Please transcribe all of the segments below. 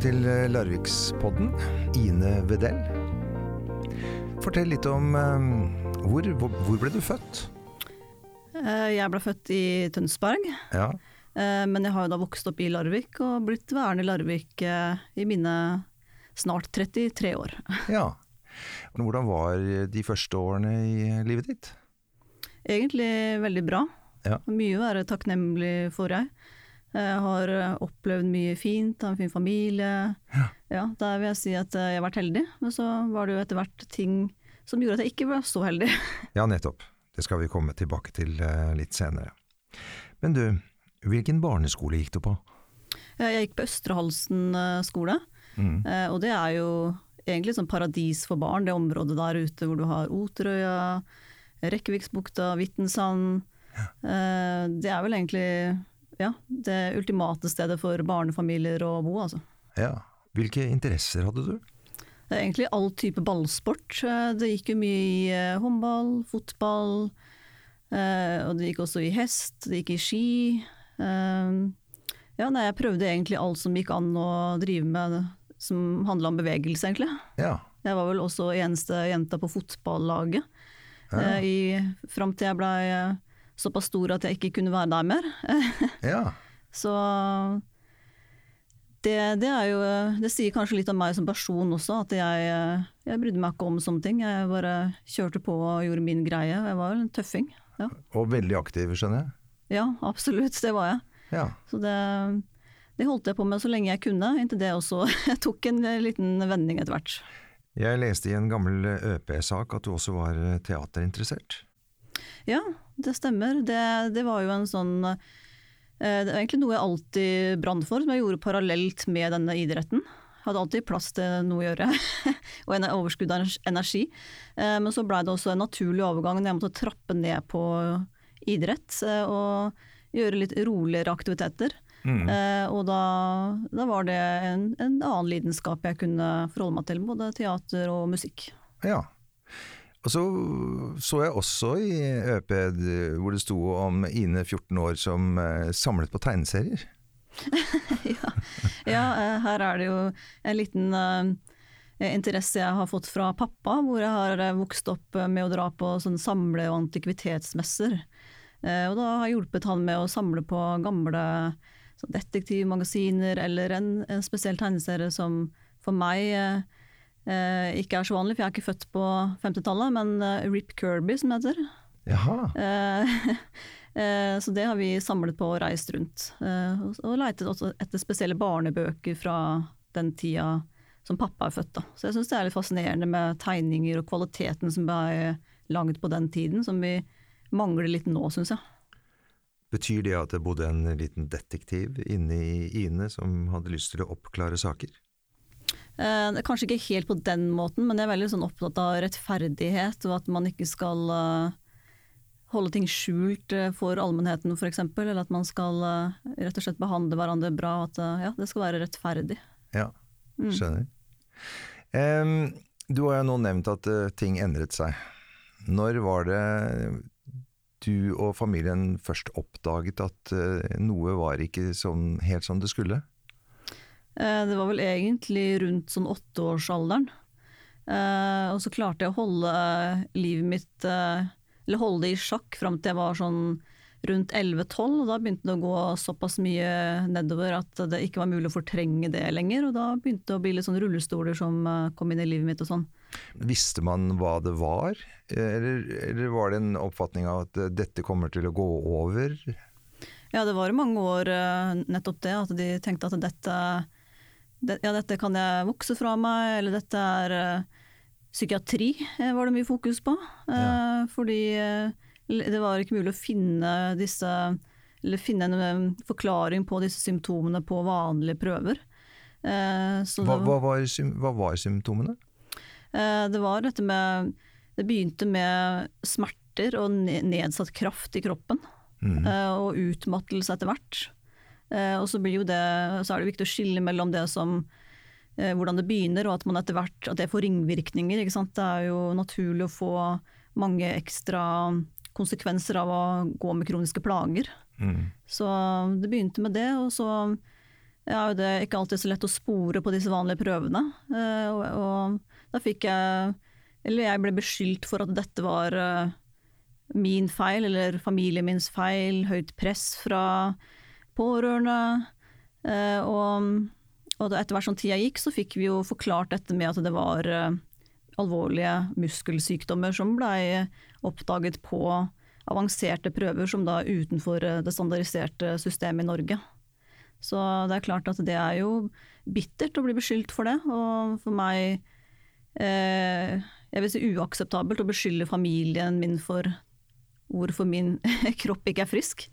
til Larvikspodden, Ine Vedell. Fortell litt om eh, hvor, hvor, ble du født? Eh, Jeg ble født i Tønsberg, Ja, eh, men jeg har jo da vokst opp i Larvik og blitt værende i Larvik eh, i mine snart 33 år. ja. Hvordan var de første årene i livet ditt? Egentlig veldig bra. Ja. Mye å være takknemlig for, jeg. Jeg har eh, opplevd mye fint, har en fin familie. Ja. Der vil jeg si at eh, jeg har vært heldig, men så var det jo etter hvert ting som gjorde at jeg ikke ble så heldig. Ja, nettopp. Det skal vi komme tilbake til eh, litt senere. Men du, hvilken barneskole gikk du på? Jeg gikk på Østre Halsen eh, skole, Mm. eh, og det er jo egentlig sånn paradis for barn, det området der ute hvor du har Oterøya, Rekkeviksbukta, Vittensand. Ja. Det er vel egentlig ja, det ultimate stedet for barnefamilier å bo, altså. Ja. Hvilke interesser hadde du? Det er egentlig all type ballsport. Eh, Det gikk jo mye i eh, håndball, fotball, eh, og det gikk også i hest, det gikk i ski. Ja, nei, jeg prøvde egentlig alt som gikk an å drive med som handla om bevegelse, egentlig. Ja. Jeg var vel også eneste jenta på fotballaget eh, fram til jeg blei såpass stor at jeg ikke kunne være der mer. Ja. Så det, det jo Det sier kanskje litt om meg som person også, at jeg, jeg brydde meg ikke om sånne ting. Jeg bare kjørte på og gjorde min greie. Jeg var en tøffing. Ja, Og veldig aktiv, skjønner jeg. ja absolutt, det var jeg. Ja. Så det, det holdt jeg på med så lenge jeg kunne, inntil det også tok en liten vending etter hvert. Jeg leste i en gammel ØP-sak at du også var teaterinteressert. Ja, det stemmer. Det, det var jo en sånn eh, Det var egentlig noe jeg alltid brant for, som jeg gjorde parallelt med denne idretten. Hadde alltid plass til noe å gjøre, og en overskudd av energi. Eh, Men så blei det også en naturlig overgang når jeg måtte trappe ned på idrett eh, og gjøre litt roligere aktiviteter. Mm. Og da, da var det en, en annen lidenskap jeg kunne forholde meg til, både teater og musikk. Ja. Og så så jeg også i ØP hvor det sto om Ine 14 år som eh, samlet på tegneserier. ja, ja, eh, her er det jo en liten eh, interesse jeg har fått fra pappa, hvor jeg har vokst opp med å dra på sånn samle- og antikvitetsmesser. Og da har jeg hjulpet han med å samle på gamle sånn detektivmagasiner, eller en, en spesiell tegneserie som for meg ikke er så vanlig, for jeg er ikke født på 50-tallet, men eh, Rip Kirby, som heter. Jaha. Eh, eh, Så det har vi samlet på og reist rundt. Eh, og- Og leitet også etter spesielle barnebøker fra den tida som pappa er født. Da. Så jeg syns det er litt fascinerende med tegninger og kvaliteten som ble lagd på den tiden, som vi mangler litt nå, syns jeg. Betyr det at det bodde en liten detektiv inne i Ine som hadde lyst til å oppklare saker? Eh, Kanskje ikke helt på den måten, men jeg er veldig sånn opptatt av rettferdighet, og at man ikke skal eh, holde ting skjult eh, for allmennheten f.eks., eller at man skal rett og slett behandle hverandre bra, at ja, det skal være rettferdig. Ja, Mm. skjønner. Em, du har jo nå nevnt at ting endret seg. Når var det du og familien først oppdaget at noe var ikke sånn, helt som det skulle? Eh, Det var vel egentlig rundt sånn åtteårsalderen. Eh, og så klarte jeg å holde eh, livet mitt Eller holde det i sjakk fram til jeg var sånn rundt 11-12. Og da begynte det å gå såpass mye nedover at det ikke var mulig å fortrenge det lenger. Og da begynte det å bli litt sånn rullestoler som kom inn i livet mitt og sånn. Visste man hva det var, eller, eller var det en oppfatning av at dette kommer til å gå over? Ja, det var i mange år nettopp det, at de tenkte at dette, det, ja, dette kan jeg vokse fra meg, eller dette er eh, psykiatri, eh, var det mye fokus på. ja. Fordi eh, det var ikke mulig å finne disse eller finne en eh, forklaring på disse symptomene på vanlige prøver. Eh, så Hva, det, hva, var, hva var symptomene? eh, det var dette med Det begynte med smerter og nedsatt kraft i kroppen. Mm. eh, og utmattelse etter hvert. Eh, og så, det, så er det viktig å skille mellom det som eh, hvordan det begynner, og at man etter hvert at det får ringvirkninger. Det er jo naturlig å få mange ekstra konsekvenser av å gå med kroniske plager. Mm. Så det begynte med det, og så er jo det ikke alltid så lett å spore på disse vanlige prøvene. Eh, og, og da fikk jeg Eller jeg ble beskyldt for at dette var min feil, eller familien mins feil, høyt press fra pårørende. Eh, og, og etter hvert som tida gikk, så fikk vi jo forklart dette med at det var alvorlige muskelsykdommer som blei oppdaget på avanserte prøver som da utenfor det standardiserte systemet i Norge. Så det er klart at det er jo bittert å bli beskyldt for det, og for meg eh, jeg vil si uakseptabelt å beskylde familien min for hvorfor min kropp ikke er frisk.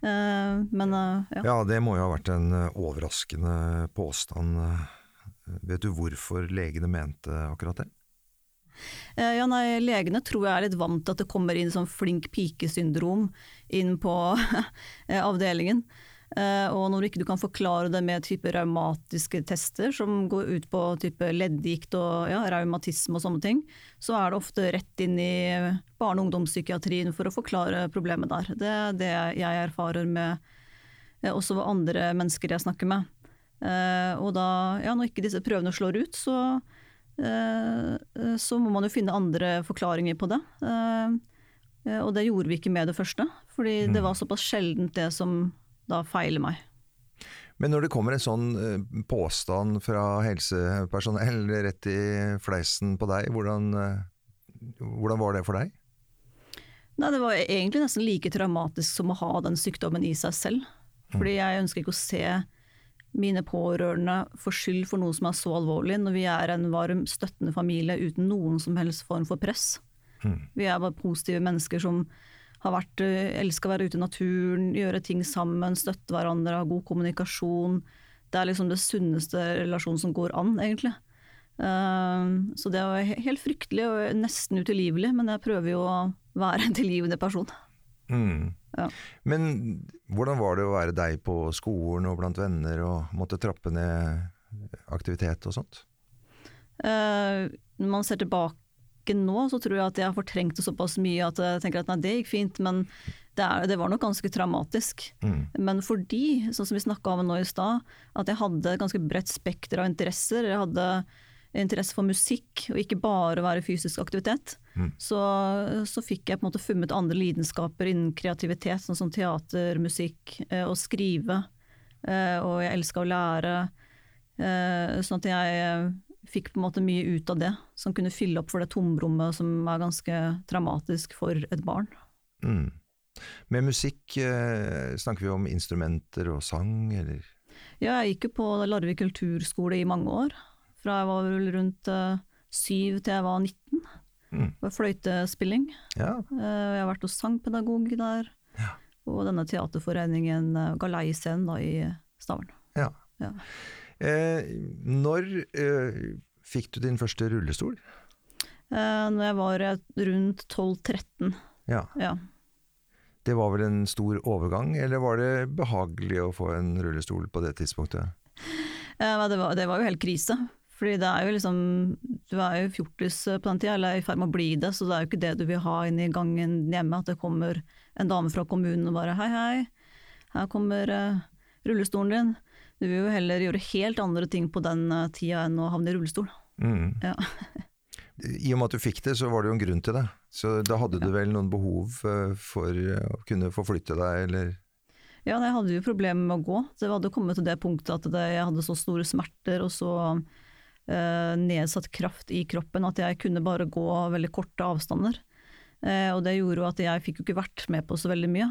Eh, men eh, ja. ja. det må jo ha vært en eh, overraskende påstand. Vet du hvorfor legene mente akkurat det? Ja, nei, Legene tror jeg er litt vant til at det kommer inn sånn flink pike-syndrom inn på avdelingen. Uh, og når du ikke kan forklare det med type raumatiske tester som går ut på type leddgikt og ja, raumatisme og sånne ting, så er det ofte rett inn i barne- og ungdomspsykiatrien for å forklare problemet der. Det er det jeg erfarer med også også andre mennesker jeg snakker med. Uh, og da, ja, når ikke disse prøvene slår ut, så, så må man jo finne andre forklaringer på det. og det gjorde vi ikke med det første, fordi mm. det var såpass sjeldent det som da feiler meg. Men når det kommer en sånn eh, påstand fra helsepersonell rett i fleisen på deg, hvordan, eh, hvordan var det for deg? Nei, det var egentlig nesten like traumatisk som å ha den sykdommen i seg selv. Fordi mm. jeg ønsker ikke å se mine pårørende få skyld for noe som er så alvorlig, når vi er en varm, støttende familie uten noen som helst form for press. Mm. Vi er bare positive mennesker som har vært, eh, elska å være ute i naturen, gjøre ting sammen, støtte hverandre, ha god kommunikasjon. Det er liksom det sunneste relasjonen som går an, egentlig. Uh, så det er helt fryktelig og nesten utilgivelig, men jeg prøver jo å være en tilgivende person. Mm. Ja. Men hvordan var det å være deg på skolen og blant venner og måtte trappe ned aktivitet og sånt? Uh, når man ser tilbake tilbake nå, så tror jeg at jeg har fortrengt det såpass mye at jeg tenker at nei, det gikk fint, men det, er, det var nok ganske traumatisk. Mm. Men fordi, sånn som vi snakka om nå i stad, at jeg hadde et ganske bredt spekter av interesser. Jeg hadde interesse for musikk, og ikke bare være fysisk aktivitet. Mm. Så, så, fikk jeg på en måte funnet andre lidenskaper innen kreativitet, sånn som teater, musikk, eh, og skrive. Eh, og jeg elska å lære. Eh, sånn at jeg fikk på en måte mye ut av det, som kunne fylle opp for det tomrommet som er ganske traumatisk for et barn. Mm. Med musikk, eh, snakker vi om instrumenter og sang, eller? Ja, jeg gikk jo på Larvik kulturskole i mange år. Fra jeg var vel rundt uh, syv til jeg var 19. Mm. Det var fløytespilling. Ja. Eh, jeg har vært hos sangpedagog der. Ja. Og denne teaterforeningen uh, Galeiscenen i Stavern. Ja. ja. Eh, når eh, fikk du din første rullestol? Eh, når jeg var rundt 12-13. Ja. ja. Det var vel en stor overgang, eller var det behagelig å få en rullestol på det tidspunktet? Eh, det, var, det var jo helt krise. Fordi det er jo liksom Du er jo fjortis på den tida, eller i ferd med å bli det, så det er jo ikke det du vil ha inn i gangen hjemme. At det kommer en dame fra kommunen og bare hei, hei, her kommer uh, rullestolen din. Du vil jo heller gjøre helt andre ting på den eh, tida enn å havne i rullestol. Mm. Ja. I og med at du fikk det, så var det jo en grunn til det. Så da hadde du vel noen behov eh, for å kunne forflytte deg, eller? Ja, jeg hadde jo problemer med å gå. Det hadde kommet til det punktet at det, jeg hadde så store smerter og så eh, nedsatt kraft i kroppen at jeg kunne bare gå veldig korte avstander. Eh, og det gjorde jo at jeg fikk jo ikke vært med på så veldig mye.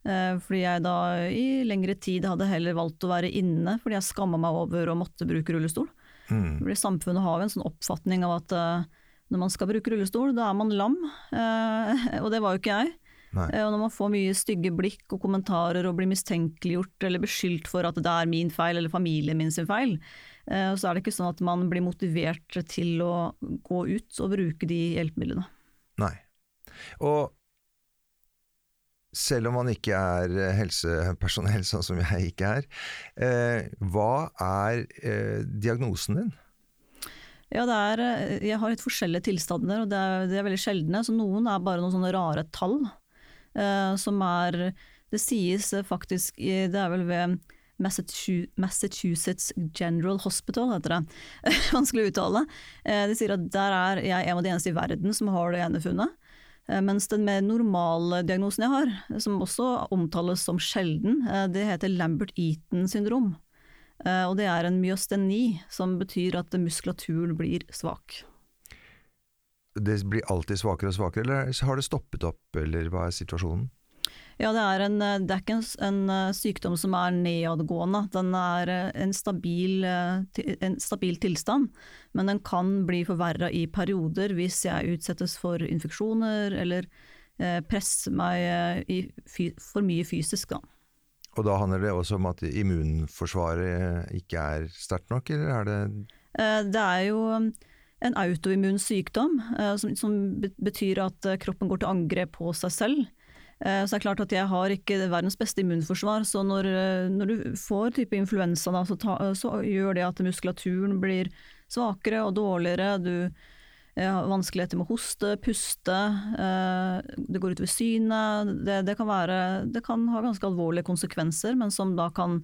Eh, fordi jeg da i lengre tid hadde heller valgt å være inne, fordi jeg skamma meg over å måtte bruke rullestol. Mm. Fordi Samfunnet har jo en sånn oppfatning av at uh, når man skal bruke rullestol, da er man lam. Uh, og det var jo ikke jeg. Nei. og når man får mye stygge blikk og kommentarer og blir mistenkeliggjort eller beskyldt for at det er min feil eller familien min sin feil, så er det ikke sånn at man blir motivert til å gå ut og bruke de hjelpemidlene. Nei. Og selv om man ikke er eh, helsepersonell, sånn som jeg ikke er. Eh, hva er eh, diagnosen din? Ja, er, eh, Jeg har litt forskjellige tilstander, og det er, det er veldig sjeldne. Så noen er bare noen sånne rare tall. Eh, som er Det sies faktisk Det er vel ved Massachusetts General Hospital, heter det. Vanskelig å uttale. Eh, de sier at der er jeg en av de eneste i verden som har det ene funnet. Eh, mens den mer normale diagnosen jeg har, som også omtales som sjelden, eh, det heter Lambert-Eaton syndrom. Og det er en myosteni, som betyr at muskulaturen blir svak. Det blir alltid svakere og svakere, eller har det stoppet opp, eller hva er situasjonen? Ja, det er, en, det er ikke en, en, eh, sykdom som er nedadgående. Den er eh, en stabil, eh, en stabil tilstand, men den kan bli forverra i perioder hvis jeg utsettes for infeksjoner eller eh, presser meg i, for mye fysisk. Da. Og da handler det også om at immunforsvaret ikke er sterkt nok, eller er det eh, Det er jo en autoimmun sykdom, eh, som, som betyr at kroppen går til angrep på seg selv. Eh, så det er klart at jeg har ikke verdens beste immunforsvar, så når, eh, når du får type influensa, da, så, ta, så, gjør det at muskulaturen blir svakere og dårligere. Du har vanskeligheter med å hoste, puste, eh, det går utover synet. Det, det, kan være, det kan ha ganske alvorlige konsekvenser, men som da kan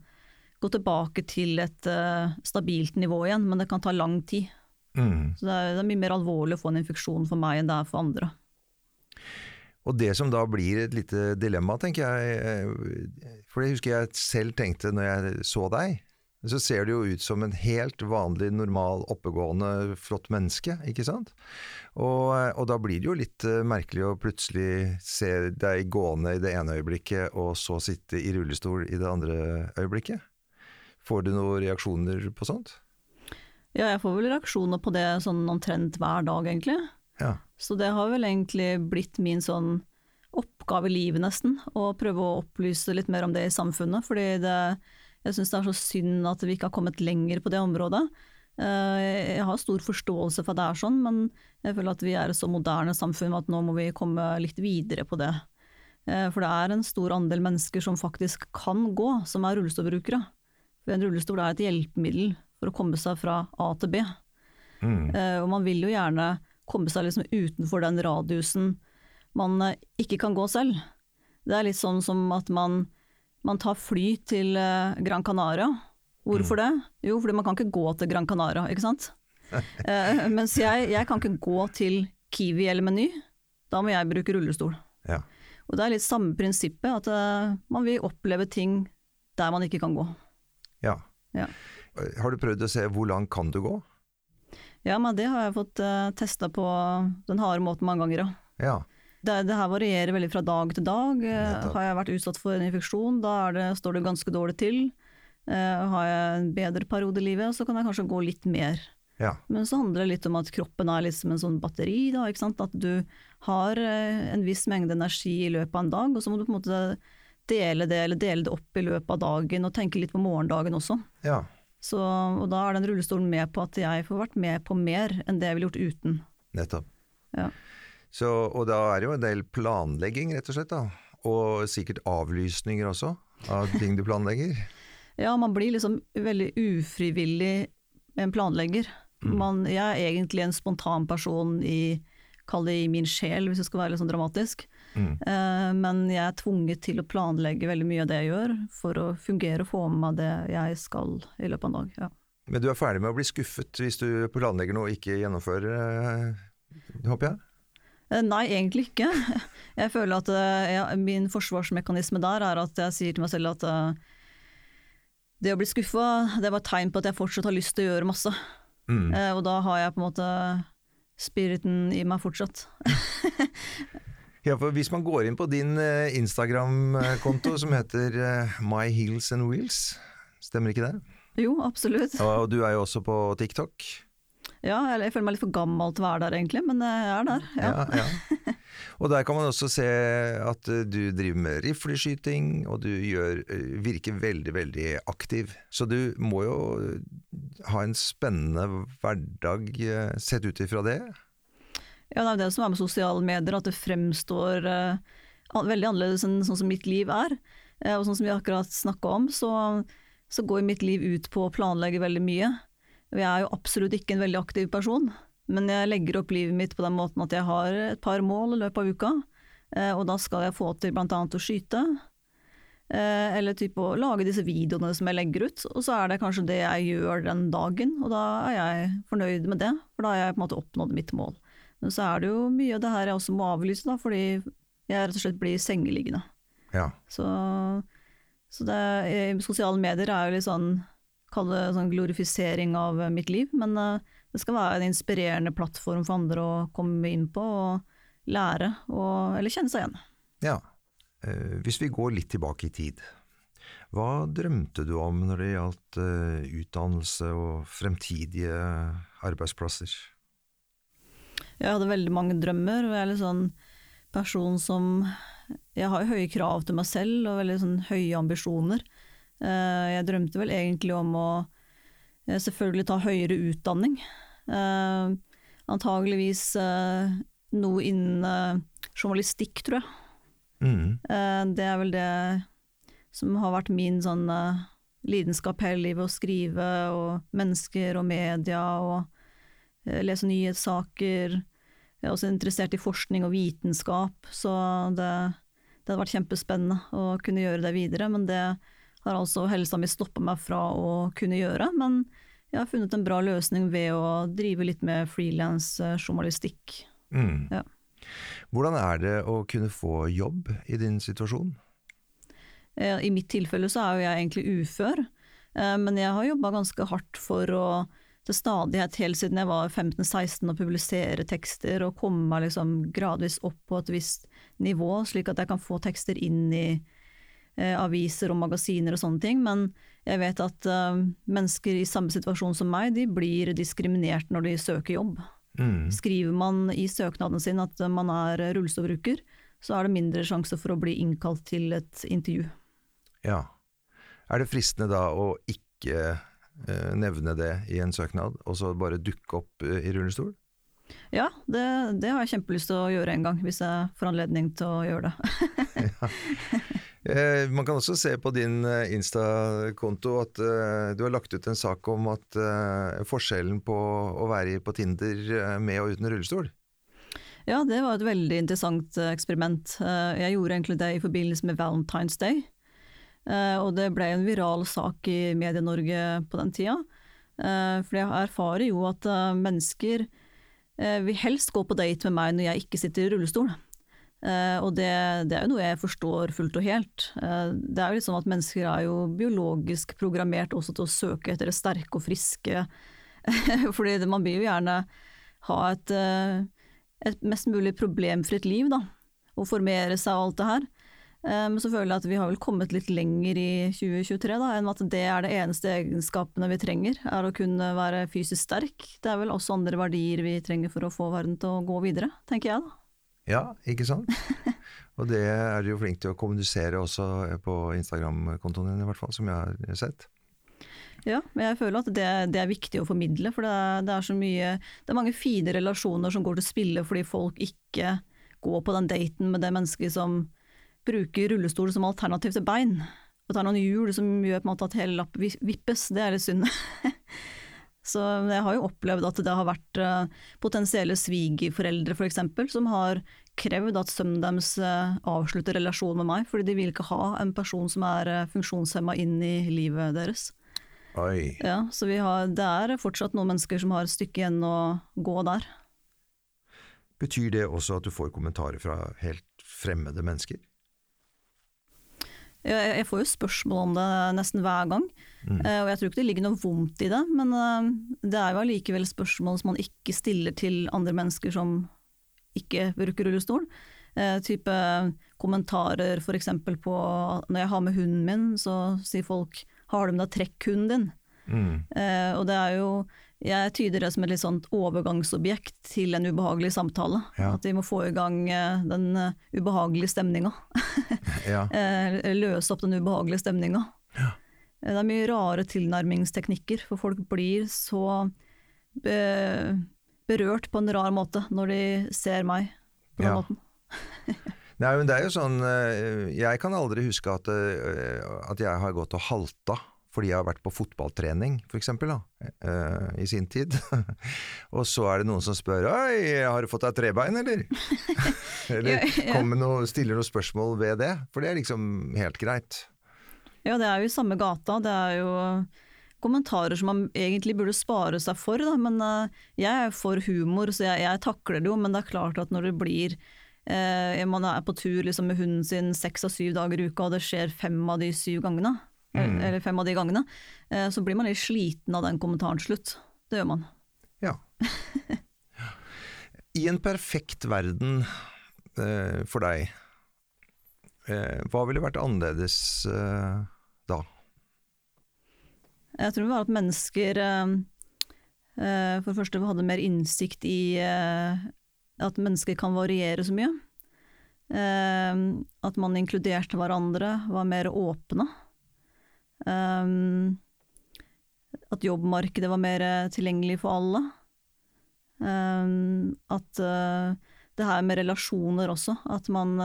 gå tilbake til et stabilt nivå igjen. Men det kan ta lang tid. Mm. Så det er, det er mye mer alvorlig å få en infeksjon for meg enn det er for andre. Og det som da blir et lite dilemma, tenker jeg, eh, for det husker jeg selv tenkte når jeg så deg, så ser du jo ut som en helt vanlig, normal, oppegående, flott menneske, ikke sant? Og, og, da blir det jo litt uh, merkelig å plutselig se deg gående i det ene øyeblikket, og så sitte i rullestol i det andre øyeblikket. Får du noen reaksjoner på sånt? Ja, jeg får vel reaksjoner på det sånn omtrent hver dag, egentlig. Ja. Så det har vel egentlig blitt min sånn oppgave i livet, nesten, å prøve å opplyse litt mer om det i samfunnet. Fordi det, jeg syns det er så synd at vi ikke har kommet lenger på det området. Eh, jeg har stor forståelse for at det er sånn, men jeg føler at vi er et så moderne samfunn at nå må vi komme litt videre på det. Eh, for det er en stor andel mennesker som faktisk kan gå, som er rullestolbrukere. For en rullestol er et hjelpemiddel for å komme seg fra A til B. Mm. Eh, og man vil jo gjerne komme seg liksom utenfor den radiusen man eh, ikke kan gå selv. Det er litt sånn som at man, man tar fly til eh, Gran Canaria. Hvorfor mm. det? Jo, fordi man kan ikke gå til Gran Canaria, ikke sant. uh, mens jeg, jeg, kan ikke gå til Kiwi eller Meny. Da må jeg bruke rullestol. Ja. Og det er litt samme prinsippet, at uh, man vil oppleve ting der man ikke kan gå. Ja. ja. Har du prøvd å se hvor langt kan du gå? Ja, men det har jeg fått uh, eh, testa på den harde måten mange ganger, ja. Det, det, her varierer veldig fra dag til dag. Uh, har jeg vært utsatt for en infeksjon, da det, står det ganske dårlig til. Uh, har jeg en bedre periode i livet, så kan jeg kanskje gå litt mer. Ja. Men så handler det litt om at kroppen er liksom en sånn batteri. Da, at du har en viss mengde energi i løpet av en dag, og så må du på en måte dele det, eller dele det opp i løpet av dagen, og tenke litt på morgendagen også. Ja. Så, og da er den rullestolen med på at jeg får vært med på mer enn det jeg ville gjort uten. Nettopp. Ja. Så, og da er det jo en del planlegging, rett og slett. da. Og sikkert avlysninger også, av ting du planlegger. ja, man blir liksom veldig ufrivillig en planlegger. Mm. Man, jeg er egentlig en spontan person i Kall det i min sjel, hvis det skal være litt sånn dramatisk. Mm. Eh, men jeg er tvunget til å planlegge veldig mye av det jeg gjør, for å fungere og få med meg det jeg skal i løpet av en dag. Ja. Men du er ferdig med å bli skuffet hvis du planlegger noe og ikke gjennomfører, eh, håper jeg? Eh, nei, egentlig ikke. Jeg føler at ja, min forsvarsmekanisme der er at jeg sier til meg selv at det å bli skuffa, det var et tegn på at jeg fortsatt har lyst til å gjøre masse. Mm. Og da har jeg på en måte spiriten i meg fortsatt. Ja, for Hvis man går inn på din eh, Instagram-konto som heter eh, My Heels and Wheels, stemmer ikke det? Jo, absolutt. Og du er jo også på TikTok? Ja, jeg føler meg litt for gammel til å være der egentlig, men jeg er der. Ja. Ja, ja. Og der kan man også se at eh, du driver med rifleskyting, og du gjør, virker veldig, veldig aktiv. Så du må jo ha en spennende hverdag sett ut ifra det? Ja, det er det som er med sosiale medier, at det fremstår uh, veldig annerledes enn sånn som mitt liv er. Uh, og sånn som vi akkurat snakka om, så, så, går mitt liv ut på å planlegge veldig mye. Jeg er jo absolutt ikke en veldig aktiv person, men jeg legger opp livet mitt på den måten at jeg har et par mål i løpet av uka. Uh, og da skal jeg få til bl.a. å skyte. Eller typ å lage disse videoene som jeg legger ut, og så er det kanskje det jeg gjør den dagen, og da er jeg fornøyd med det, for da har jeg på en måte oppnådd mitt mål. Men så er det jo mye av det her jeg også må avlyse, da, fordi jeg rett og slett blir sengeliggende. Ja. Så, så det, sosiale medier er jo litt sånn, kall det sånn glorifisering av mitt liv, men uh, det skal være en inspirerende plattform for andre å komme inn på og lære, og, eller kjenne seg igjen. ja. Eh, hvis vi går litt tilbake i tid, hva drømte du om når det gjaldt eh, utdannelse og fremtidige arbeidsplasser? Jeg hadde veldig mange drømmer, og jeg er litt sånn person som Jeg har høye krav til meg selv og veldig sånn høye ambisjoner. Eh, jeg drømte vel egentlig om å eh, selvfølgelig ta høyere utdanning. Eh, antageligvis noe innen journalistikk, tror jeg. Mm. Det er vel det som har vært min sånn lidenskap hele livet, å skrive og mennesker og media og lese nyhetssaker jeg er også interessert i forskning og vitenskap, så det, det hadde vært kjempespennende å kunne gjøre det videre. Men det har altså helsa mi stoppa meg fra å kunne gjøre. Men jeg har funnet en bra løsning ved å drive litt med frilansjournalistikk. Mm. Ja. Hvordan er det å kunne få jobb i din situasjon? Eh, I mitt tilfelle så er jo jeg egentlig ufør, eh, men jeg har jobba ganske hardt for å til stadighet helt siden jeg var 15-16 å publisere tekster og komme meg liksom gradvis opp på et visst nivå, slik at jeg kan få tekster inn i eh, aviser og magasiner og sånne ting. Men jeg vet at eh, mennesker i samme situasjon som meg, de blir diskriminert når de søker jobb. Mm. Skriver man i søknaden sin at man er rullestolbruker, så er det mindre sjanse for å bli innkalt til et intervju. Ja. Er det fristende da å ikke nevne det i en søknad, og så bare dukke opp eh, i rullestol? Ja, det, det, har jeg kjempelyst til å gjøre en gang, hvis jeg får anledning til å gjøre det. ja. eh, man kan også se på din eh, Insta-konto at eh, du har lagt ut en sak om at eh, forskjellen på å være på Tinder med og uten rullestol. Ja, det var et veldig interessant eksperiment. Jeg gjorde egentlig det i forbindelse med Valentine's Day. Eh, og det ble en viral sak i Medie-Norge på den tida. Eh, for jeg erfarer jo at eh, mennesker vil helst gå på date med meg når jeg ikke sitter i rullestol. og det, det, er jo noe jeg forstår fullt og helt. det er jo litt sånn at mennesker er jo biologisk programmert også til å søke etter det sterke og friske. Fordi man vil jo gjerne ha et, et mest mulig problemfritt liv, da. Og formere seg og alt det her. Men så føler jeg at vi har vel kommet litt lenger i 2023 da, enn at det er det eneste egenskapene vi trenger, er å kunne være fysisk sterk. Det er vel også andre verdier vi trenger for å få verden til å gå videre, tenker jeg da. Ja, ikke sant. Og det er du jo flink til å kommunisere også på Instagram-kontoen din, i hvert fall, som jeg har sett. Ja, men jeg føler at det, det er viktig å formidle, for det er, det er, så mye Det er mange fine relasjoner som går til spille fordi folk ikke går på den daten med det mennesket som bruker rullestol som alternativ til bein, og tar noen hjul som gjør på en måte at hele lapp vippes, det er litt synd. Så jeg har jo opplevd at det har vært uh, potensielle svigerforeldre f.eks. som har krevd at sønnen deres uh, avslutter relasjonen med meg, fordi de vil ikke ha en person som er uh, funksjonshemma inn i livet deres. Oi. Ja, så har, det er fortsatt noen mennesker som har et stykke igjen å gå der. Betyr det også at du får kommentarer fra helt fremmede mennesker? Jeg, får jo spørsmål om det nesten hver gang, mm. Eh, og jeg tror ikke det ligger noe vondt i det. Men eh, det er jo allikevel spørsmål som man ikke stiller til andre mennesker som ikke bruker rullestol. Eh, type kommentarer f.eks. på når jeg har med hunden min, så sier folk 'har du med deg trekkhunden din'? Mm. Eh, og det er jo jeg tyder det som et litt sånt overgangsobjekt til en ubehagelig samtale. Ja. At vi må få i gang eh, den eh, ubehagelige stemninga. ja. Eh, løse opp den ubehagelige stemninga. Ja. Det er mye rare tilnærmingsteknikker, for folk blir så be berørt på en rar måte når de ser meg på den måten. Nei, men det er jo sånn Jeg kan aldri huske at, at jeg har gått og halta fordi jeg har vært på fotballtrening, for eksempel, da, uh, i sin tid. og så er det noen som spør 'oi, har du fått deg trebein, eller?' eller ja, ja. Noe, stiller noen spørsmål ved det, for det er liksom helt greit. Ja, det er jo i samme gata. Det er jo kommentarer som man egentlig burde spare seg for, da. Men uh, jeg er for humor, så jeg, jeg, takler det jo. Men det er klart at når det blir uh, Man er på tur liksom, med hunden sin seks av syv dager i uka, og det skjer fem av de syv gangene, mm. eller fem av de gangene, uh, så blir man litt sliten av den kommentaren til slutt. Det gjør man. Ja. I en perfekt verden for deg, hva ville vært annerledes da? Jeg tror det var at mennesker eh, eh, for det første hadde mer innsikt i eh, at mennesker kan variere så mye. At man inkluderte hverandre, var mer åpne. At jobbmarkedet var mer tilgjengelig for alle. At det her med relasjoner også, at man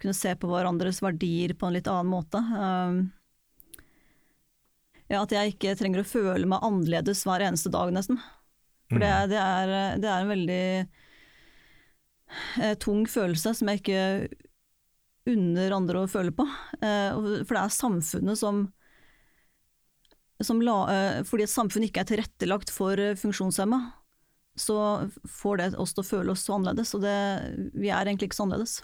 kunne se på hverandres verdier på en litt annen måte. Ja, at jeg ikke trenger å føle meg annerledes hver eneste dag, nesten. For det, mm. det, er, det, er, en veldig uh, tung følelse som jeg ikke unner andre å føle på. Eh, for det er samfunnet som la, eh, Fordi et samfunn ikke er tilrettelagt for eh, funksjonshemma, så får det oss til å føle oss så annerledes. Og det, vi er egentlig ikke så annerledes.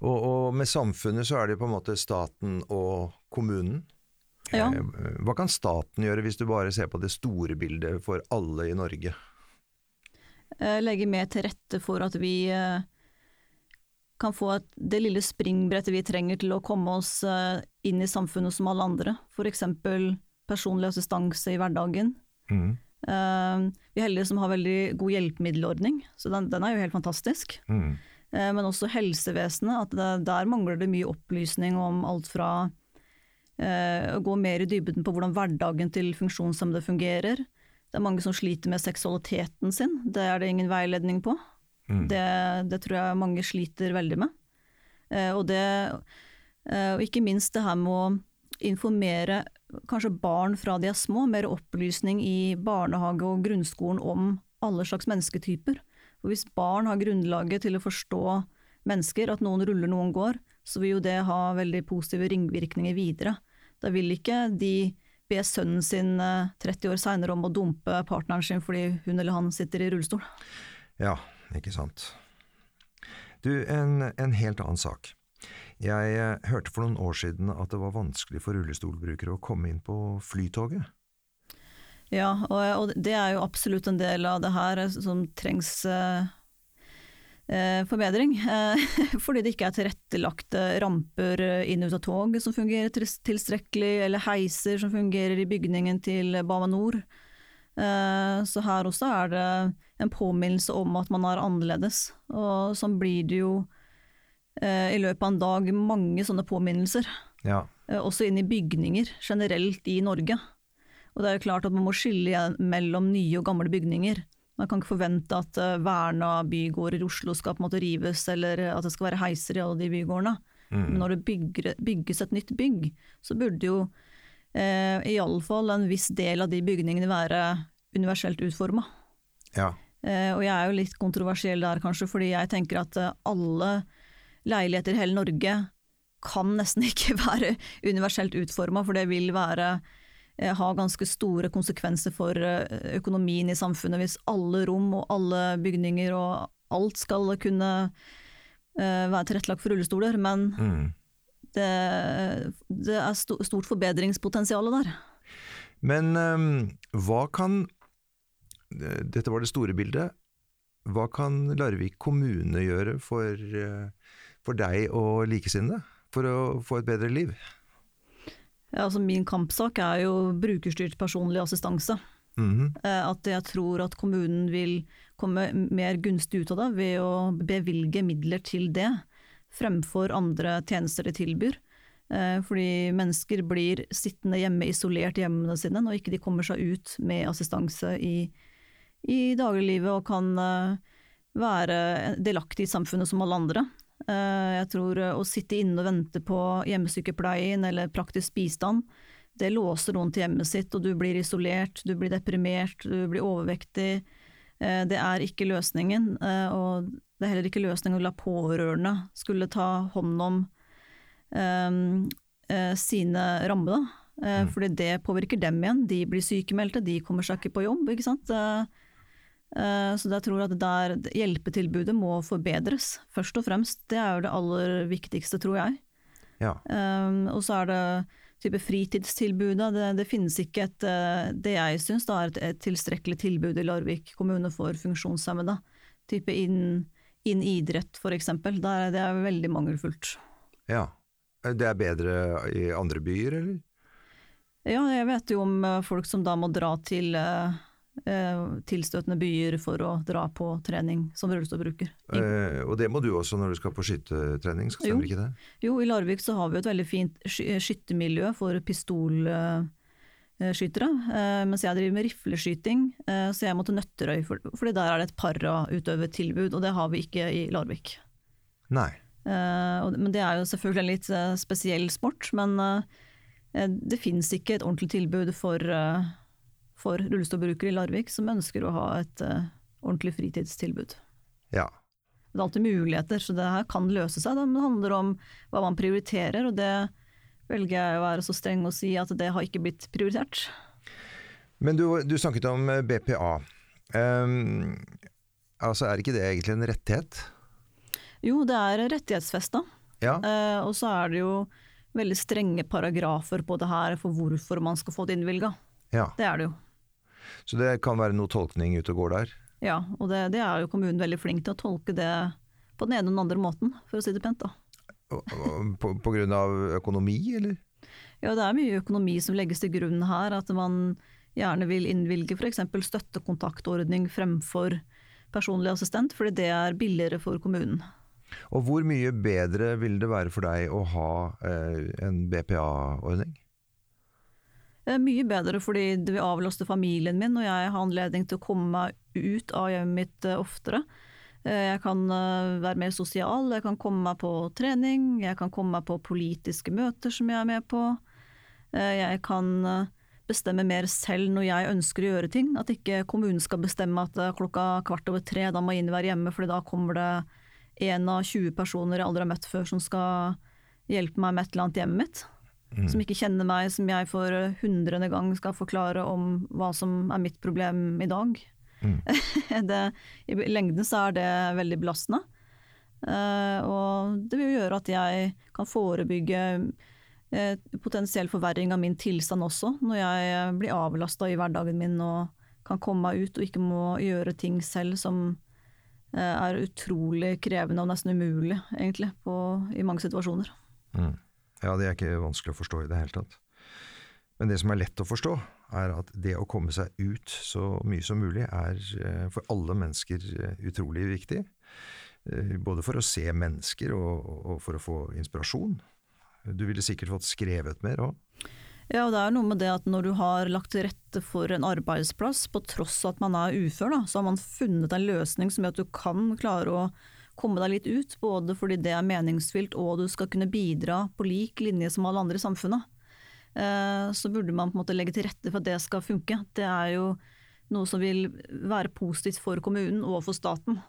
Og, og med samfunnet så er det på en måte staten og kommunen? Ja. Eh, hva kan staten gjøre hvis du bare ser på det store bildet for alle i Norge? Legge mer til rette for at vi kan få det lille springbrettet vi trenger til å komme oss inn i samfunnet som alle andre. F.eks. personlig assistanse i hverdagen. Mm. Vi er heldige som har veldig god hjelpemiddelordning, så den, den er jo helt fantastisk. Mm. Men også helsevesenet, at det, der mangler det mye opplysning om alt fra å gå mer i dybden på hvordan hverdagen til funksjonshemmede fungerer. Det er mange som sliter med seksualiteten sin, det er det ingen veiledning på. Mm. Det, det, tror jeg mange sliter veldig med. Og, det, og ikke minst det her med å informere kanskje barn fra de er små, mer opplysning i barnehage og grunnskolen om alle slags mennesketyper. For hvis barn har grunnlaget til å forstå mennesker, at noen ruller, noen går, så vil jo det ha veldig positive ringvirkninger videre. Da vil ikke de be sønnen sin 30 eh, år seinere om å dumpe partneren sin fordi hun eller han sitter i rullestol. Ja, ikke sant. Du, en, en helt annen sak. Jeg eh, hørte for noen år siden at det var vanskelig for rullestolbrukere å komme inn på Flytoget. Ja, og, det er jo absolutt en del av det her som trengs eh, Eh, forbedring. Eh, fordi det ikke er tilrettelagte ramper inn ut av tog som fungerer tilstrekkelig, eller heiser som fungerer i bygningen til Bama Nor. Eh, så her også er det en påminnelse om at man er annerledes. Og sånn blir det jo i løpet av en dag mange sånne påminnelser. Ja. Også inn i bygninger generelt i Norge. Og det er jo klart at man må skille mellom nye og gamle bygninger. Man kan ikke forvente at uh, verna bygårder i Oslo skal på en måte rives, eller at det skal være heiser i alle de bygårdene. Mm. Men når det bygger, bygges et nytt bygg, så burde jo eh, iallfall en viss del av de bygningene være universelt utforma. Ja. Eh, og jeg er jo litt kontroversiell der kanskje, fordi jeg tenker at eh, alle leiligheter i hele Norge kan nesten ikke være universelt utforma, for det vil være Eh, ha ganske store konsekvenser for eh, økonomien i samfunnet hvis alle rom og alle bygninger og alt skal kunne eh, være tilrettelagt for rullestoler. Men mm. det, det, er stort forbedringspotensial der. Men um, hva kan Dette var det store bildet. Hva kan Larvik kommune gjøre for, for deg og likesinnede for å få et bedre liv? Ja, altså min kampsak er jo brukerstyrt personlig assistanse. Mm -hmm. At jeg tror at kommunen vil komme mer gunstig ut av det ved å bevilge midler til det, fremfor andre tjenester de tilbyr. Eh, fordi mennesker blir sittende hjemme isolert i hjemmene sine når ikke de kommer seg ut med assistanse i, i dagliglivet og kan eh, være delaktig i samfunnet som alle andre. Eh, jeg tror eh, å sitte inne og vente på hjemmesykepleien eller praktisk bistand, det låser noen til hjemmet sitt, og du blir isolert, du blir deprimert, du blir overvektig. Eh, det er ikke løsningen, og det er heller ikke løsningen å la pårørende skulle ta hånd om sine rammer. Eh, Mm. Fordi det påvirker dem igjen. De blir sykemeldte, de kommer seg ikke på jobb. ikke sant? Eh, eh, Så jeg tror at der hjelpetilbudet må forbedres, først og fremst. Det er jo det aller viktigste, tror jeg. Ja. Um, og så er det type fritidstilbudet. Det, det finnes ikke et, eh, det jeg syns er et, et tilstrekkelig tilbud i Larvik kommune for funksjonshemmede. Type innen inn idrett f.eks. Det er veldig mangelfullt. ja. Det er bedre i andre byer, eller? Ja, jeg vet jo om eh, folk som da må dra til eh, eh, tilstøtende byer for å dra på trening som rullestolbruker. Eh, og det må du også når du skal på skyttertrening, stemmer Jo. ikke det? Jo, i Larvik så har vi et veldig fint sky- skyttermiljø for pistolskyttere. Eh, mens jeg driver med rifleskyting, eh, så jeg må til Nøtterøy, for, fordi der er det et parautøvertilbud, og det har vi ikke i Larvik. Nei. Eh, men det er jo selvfølgelig en litt eh, spesiell sport, men eh, det finnes ikke et ordentlig tilbud for, eh, for rullestolbrukere i Larvik som ønsker å ha et eh, ordentlig fritidstilbud. Ja. Det er alltid muligheter, så det her kan løse seg. Det handler om hva man prioriterer, og det velger jeg å være så streng og si at det har ikke blitt prioritert. Men du, du snakket om eh, BPA. Um, altså, er ikke det egentlig en rettighet? Jo, det er rettighetsfesta, Ja. Uh, og så er det jo veldig strenge paragrafer på det her for hvorfor man skal få det innvilga. ja. Det er det jo. Så det kan være noe tolkning ute og går der? Ja, og det, det er jo kommunen veldig flink til å tolke det på den ene og den andre måten, for å si det pent. da. På, på grunn av økonomi, eller? Ja, det er mye økonomi som legges til grunn her, at man gjerne vil innvilge f.eks. støttekontaktordning fremfor personlig assistent, fordi det er billigere for kommunen. Og hvor mye bedre vil det være for deg å ha eh, en BPA-ordning? Er mye bedre fordi det vil avlaste familien min, og jeg har anledning til å komme meg ut av hjemmet mitt eh, oftere. Eh, Jeg kan eh, være mer sosial, jeg kan komme meg på trening, jeg kan komme meg på politiske møter som jeg er med på. Eh, Jeg kan eh, bestemme mer selv når jeg ønsker å gjøre ting. At ikke kommunen skal bestemme at eh, klokka kvart over tre, da må jeg inn være hjemme, for da kommer det en av 20 personer jeg aldri har møtt før som skal hjelpe meg med et eller annet hjemmet mitt som ikke kjenner meg, som jeg for hundrede gang skal forklare om hva som er mitt problem i dag. Mm. det, I lengden så er det veldig belastende. Uh, og det vil gjøre at jeg kan forebygge uh, potensiell forverring av min tilstand også, når jeg eh, blir avlasta i hverdagen min og kan komme meg ut og ikke må gjøre ting selv som uh, er utrolig krevende og nesten umulig, egentlig, på, i mange situasjoner. Mm. Ja, det er ikke vanskelig å forstå i det hele tatt. Men det som er lett å forstå, er at det å komme seg ut så mye som mulig er eh, for alle mennesker eh, utrolig viktig. Eh, Både for å se mennesker og, for å få inspirasjon. Du ville sikkert fått skrevet mer òg. Ja, og det er noe med det at når du har lagt til rette for en arbeidsplass, på tross av at man er ufør, da, så har man funnet en løsning som gjør at du kan klare å komme deg litt ut, både fordi det er meningsfylt og du skal kunne bidra på lik linje som alle andre i samfunnet. Eh, så burde man på en måte legge til rette for at det skal funke. Det er jo noe som vil være positivt for kommunen og for staten.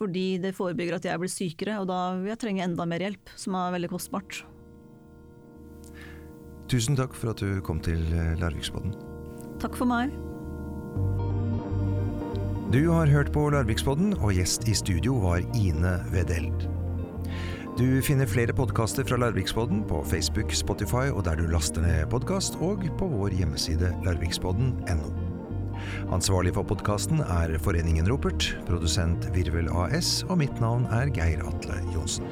Fordi det forebygger at jeg blir sykere, og da vil jeg trenge enda mer hjelp, som er veldig kostbart. Tusen takk for at du kom til eh, Takk for meg. Du har hørt på Larviksbodden, og gjest i studio var Ine Wedeld. Du finner flere podkaster fra Larviksbodden på Facebook, Spotify og der du laster ned podkast, og på vår hjemmeside larviksbodden.no. Ansvarlig for podkasten er Foreningen Ropert, produsent Virvel AS, og mitt navn er Geir Atle Johnsen.